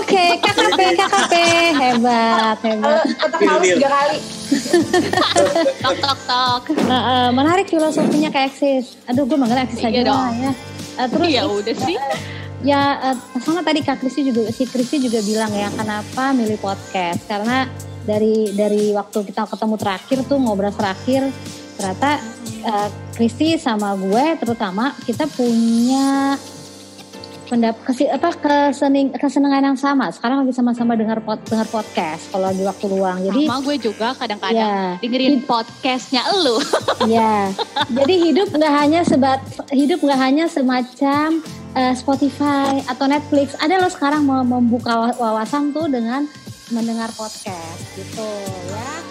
Oke, KKP, KKP, hebat, hebat. Kotak paus tiga kali. tok tok tok. Nah, eh, menarik filosofinya kayak eksis. Aduh, gue manggil eksis aja Iya dong. lah ya. Eh, terus Ya udah sih. ya eh, sama tadi Kak Kristi juga si Kristi juga bilang ya kenapa milih podcast karena dari dari waktu kita ketemu terakhir tuh ngobrol terakhir ternyata eh, Kristi sama gue terutama kita punya pendap kesi, apa kesening, kesenangan yang sama sekarang lagi sama-sama dengar pod, dengar podcast kalau lagi waktu luang jadi Sama gue juga kadang-kadang ya dengerin podcastnya lu. Ya, jadi hidup nggak hanya sebat hidup nggak hanya semacam eh, Spotify atau Netflix. Ada loh sekarang mau membuka wa- wawasan tuh dengan mendengar podcast gitu ya.